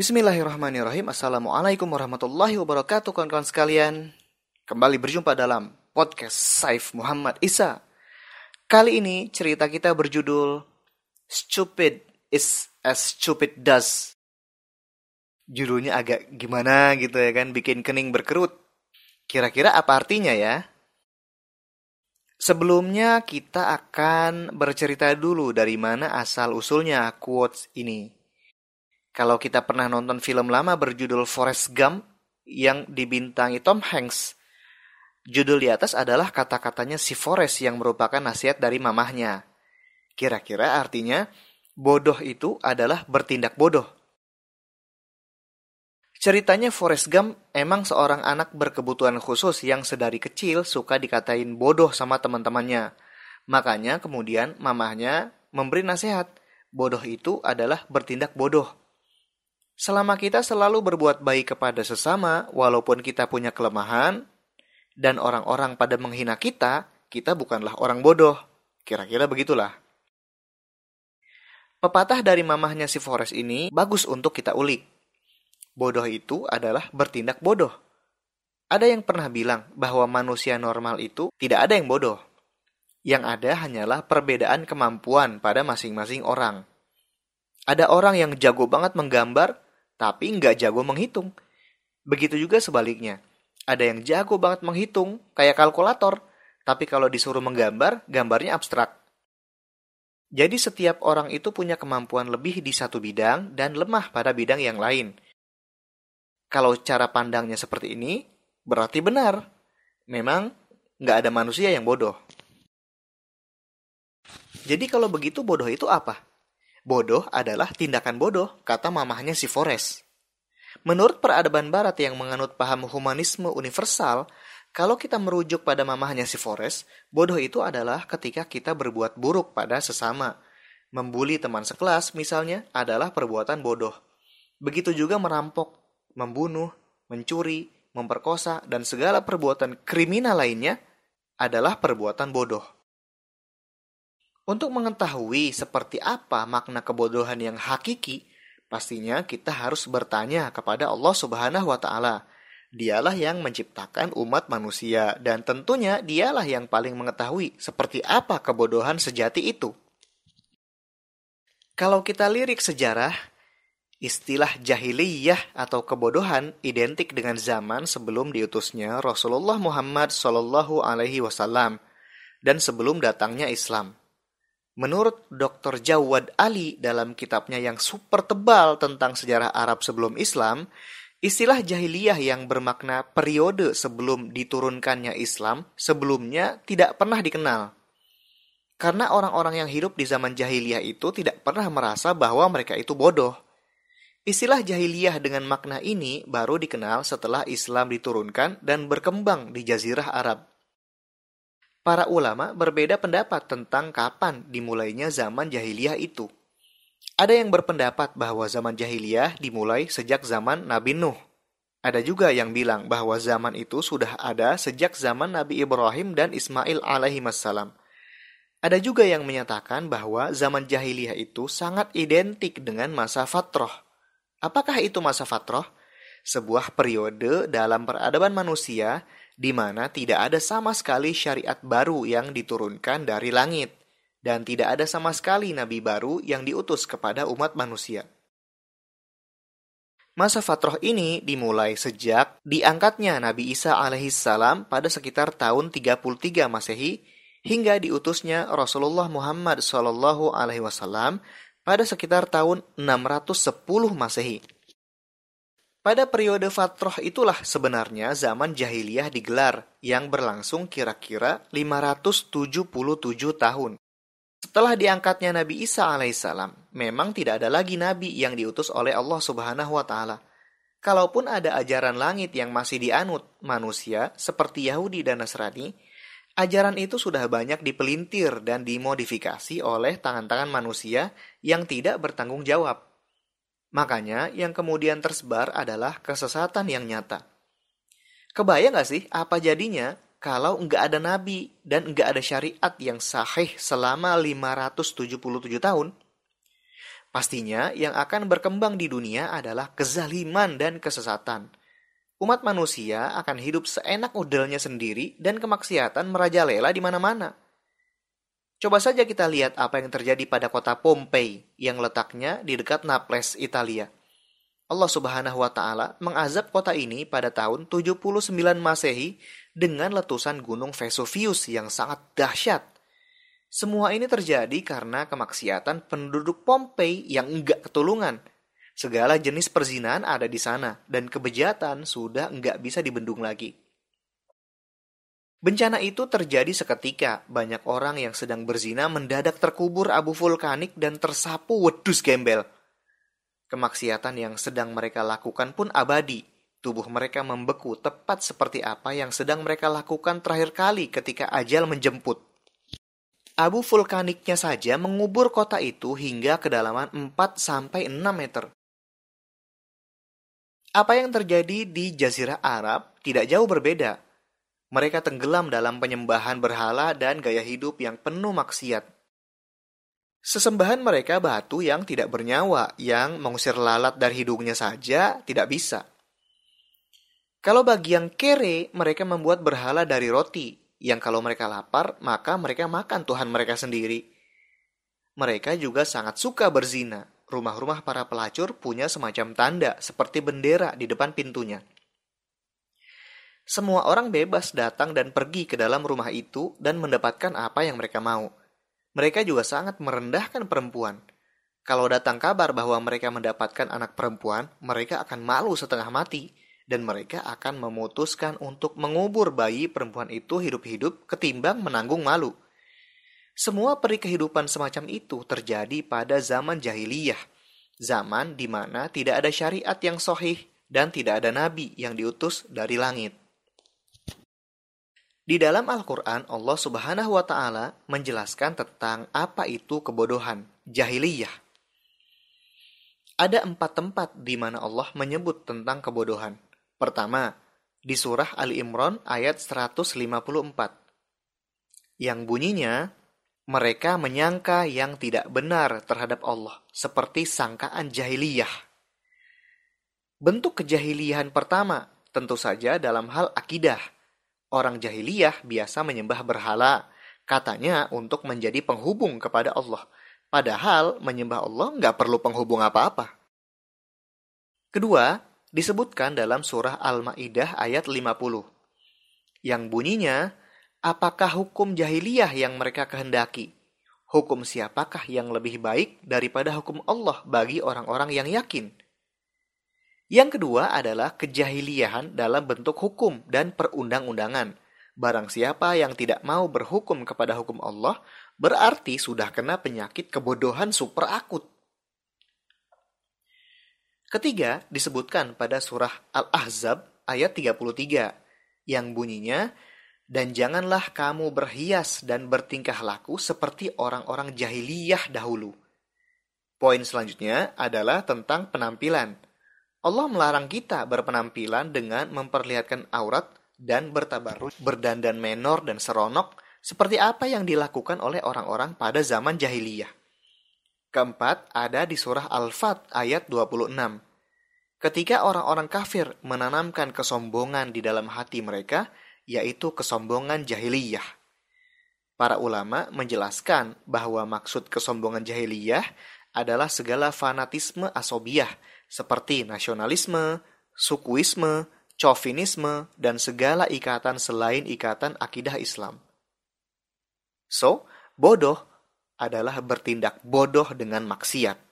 Bismillahirrahmanirrahim. Assalamualaikum warahmatullahi wabarakatuh kawan-kawan sekalian. Kembali berjumpa dalam podcast Saif Muhammad Isa. Kali ini cerita kita berjudul Stupid is as stupid does. Judulnya agak gimana gitu ya kan, bikin kening berkerut. Kira-kira apa artinya ya? Sebelumnya kita akan bercerita dulu dari mana asal usulnya quotes ini. Kalau kita pernah nonton film lama berjudul Forrest Gump yang dibintangi Tom Hanks, judul di atas adalah kata-katanya si Forrest yang merupakan nasihat dari mamahnya. Kira-kira artinya, bodoh itu adalah bertindak bodoh. Ceritanya Forrest Gump emang seorang anak berkebutuhan khusus yang sedari kecil suka dikatain bodoh sama teman-temannya. Makanya kemudian mamahnya memberi nasihat, bodoh itu adalah bertindak bodoh. Selama kita selalu berbuat baik kepada sesama, walaupun kita punya kelemahan, dan orang-orang pada menghina kita, kita bukanlah orang bodoh. Kira-kira begitulah. Pepatah dari mamahnya si Forest ini bagus untuk kita ulik. Bodoh itu adalah bertindak bodoh. Ada yang pernah bilang bahwa manusia normal itu tidak ada yang bodoh. Yang ada hanyalah perbedaan kemampuan pada masing-masing orang. Ada orang yang jago banget menggambar, tapi nggak jago menghitung. Begitu juga sebaliknya. Ada yang jago banget menghitung, kayak kalkulator, tapi kalau disuruh menggambar, gambarnya abstrak. Jadi setiap orang itu punya kemampuan lebih di satu bidang dan lemah pada bidang yang lain. Kalau cara pandangnya seperti ini, berarti benar. Memang nggak ada manusia yang bodoh. Jadi kalau begitu bodoh itu apa? Bodoh adalah tindakan bodoh, kata mamahnya si Forrest. Menurut peradaban barat yang menganut paham humanisme universal, kalau kita merujuk pada mamahnya si Forrest, bodoh itu adalah ketika kita berbuat buruk pada sesama. Membuli teman sekelas misalnya adalah perbuatan bodoh. Begitu juga merampok, membunuh, mencuri, memperkosa, dan segala perbuatan kriminal lainnya adalah perbuatan bodoh. Untuk mengetahui seperti apa makna kebodohan yang hakiki, pastinya kita harus bertanya kepada Allah Subhanahu wa taala. Dialah yang menciptakan umat manusia dan tentunya dialah yang paling mengetahui seperti apa kebodohan sejati itu. Kalau kita lirik sejarah, istilah jahiliyah atau kebodohan identik dengan zaman sebelum diutusnya Rasulullah Muhammad Wasallam dan sebelum datangnya Islam. Menurut Dr. Jawad Ali dalam kitabnya yang super tebal tentang sejarah Arab sebelum Islam, istilah jahiliyah yang bermakna periode sebelum diturunkannya Islam sebelumnya tidak pernah dikenal. Karena orang-orang yang hidup di zaman jahiliyah itu tidak pernah merasa bahwa mereka itu bodoh. Istilah jahiliyah dengan makna ini baru dikenal setelah Islam diturunkan dan berkembang di jazirah Arab. Para ulama berbeda pendapat tentang kapan dimulainya zaman jahiliyah itu. Ada yang berpendapat bahwa zaman jahiliyah dimulai sejak zaman Nabi Nuh. Ada juga yang bilang bahwa zaman itu sudah ada sejak zaman Nabi Ibrahim dan Ismail alaihi wassalam. Ada juga yang menyatakan bahwa zaman jahiliyah itu sangat identik dengan masa fatroh. Apakah itu masa fatroh? Sebuah periode dalam peradaban manusia di mana tidak ada sama sekali syariat baru yang diturunkan dari langit, dan tidak ada sama sekali nabi baru yang diutus kepada umat manusia. Masa fatroh ini dimulai sejak diangkatnya Nabi Isa alaihissalam pada sekitar tahun 33 Masehi hingga diutusnya Rasulullah Muhammad wasallam pada sekitar tahun 610 Masehi. Pada periode Fatroh itulah sebenarnya zaman jahiliyah digelar yang berlangsung kira-kira 577 tahun. Setelah diangkatnya Nabi Isa alaihissalam, memang tidak ada lagi nabi yang diutus oleh Allah Subhanahu wa taala. Kalaupun ada ajaran langit yang masih dianut manusia seperti Yahudi dan Nasrani, ajaran itu sudah banyak dipelintir dan dimodifikasi oleh tangan-tangan manusia yang tidak bertanggung jawab. Makanya yang kemudian tersebar adalah kesesatan yang nyata. Kebayang gak sih apa jadinya kalau nggak ada nabi dan nggak ada syariat yang sahih selama 577 tahun? Pastinya yang akan berkembang di dunia adalah kezaliman dan kesesatan. Umat manusia akan hidup seenak udelnya sendiri dan kemaksiatan merajalela di mana-mana. Coba saja kita lihat apa yang terjadi pada kota Pompei yang letaknya di dekat Naples, Italia. Allah Subhanahu wa taala mengazab kota ini pada tahun 79 Masehi dengan letusan gunung Vesuvius yang sangat dahsyat. Semua ini terjadi karena kemaksiatan penduduk Pompei yang enggak ketulungan. Segala jenis perzinahan ada di sana, dan kebejatan sudah enggak bisa dibendung lagi. Bencana itu terjadi seketika. Banyak orang yang sedang berzina mendadak terkubur abu vulkanik dan tersapu wedus gembel. Kemaksiatan yang sedang mereka lakukan pun abadi. Tubuh mereka membeku tepat seperti apa yang sedang mereka lakukan terakhir kali ketika ajal menjemput. Abu vulkaniknya saja mengubur kota itu hingga kedalaman 4-6 meter. Apa yang terjadi di Jazirah Arab tidak jauh berbeda. Mereka tenggelam dalam penyembahan berhala dan gaya hidup yang penuh maksiat. Sesembahan mereka batu yang tidak bernyawa, yang mengusir lalat dari hidungnya saja tidak bisa. Kalau bagi yang kere, mereka membuat berhala dari roti, yang kalau mereka lapar, maka mereka makan Tuhan mereka sendiri. Mereka juga sangat suka berzina. Rumah-rumah para pelacur punya semacam tanda seperti bendera di depan pintunya. Semua orang bebas datang dan pergi ke dalam rumah itu dan mendapatkan apa yang mereka mau. Mereka juga sangat merendahkan perempuan. Kalau datang kabar bahwa mereka mendapatkan anak perempuan, mereka akan malu setengah mati dan mereka akan memutuskan untuk mengubur bayi perempuan itu hidup-hidup ketimbang menanggung malu. Semua peri kehidupan semacam itu terjadi pada zaman jahiliyah, zaman di mana tidak ada syariat yang sohih dan tidak ada nabi yang diutus dari langit. Di dalam Al-Quran, Allah Subhanahu wa Ta'ala menjelaskan tentang apa itu kebodohan, jahiliyah. Ada empat tempat di mana Allah menyebut tentang kebodohan. Pertama, di surah Ali Imran ayat 154. Yang bunyinya, mereka menyangka yang tidak benar terhadap Allah, seperti sangkaan jahiliyah. Bentuk kejahiliyahan pertama tentu saja dalam hal akidah. Orang jahiliyah biasa menyembah berhala, katanya untuk menjadi penghubung kepada Allah. Padahal menyembah Allah nggak perlu penghubung apa-apa. Kedua, disebutkan dalam surah Al-Maidah ayat 50 yang bunyinya apakah hukum jahiliyah yang mereka kehendaki hukum siapakah yang lebih baik daripada hukum Allah bagi orang-orang yang yakin yang kedua adalah kejahiliahan dalam bentuk hukum dan perundang-undangan barang siapa yang tidak mau berhukum kepada hukum Allah berarti sudah kena penyakit kebodohan super akut Ketiga disebutkan pada surah Al-Ahzab ayat 33 yang bunyinya dan janganlah kamu berhias dan bertingkah laku seperti orang-orang jahiliyah dahulu. Poin selanjutnya adalah tentang penampilan. Allah melarang kita berpenampilan dengan memperlihatkan aurat dan bertabarut, berdandan menor dan seronok seperti apa yang dilakukan oleh orang-orang pada zaman jahiliyah. Keempat, ada di surah Al-Fat ayat 26. Ketika orang-orang kafir menanamkan kesombongan di dalam hati mereka, yaitu kesombongan jahiliyah. Para ulama menjelaskan bahwa maksud kesombongan jahiliyah adalah segala fanatisme asobiah seperti nasionalisme, sukuisme, chauvinisme, dan segala ikatan selain ikatan akidah Islam. So, bodoh adalah bertindak bodoh dengan maksiat.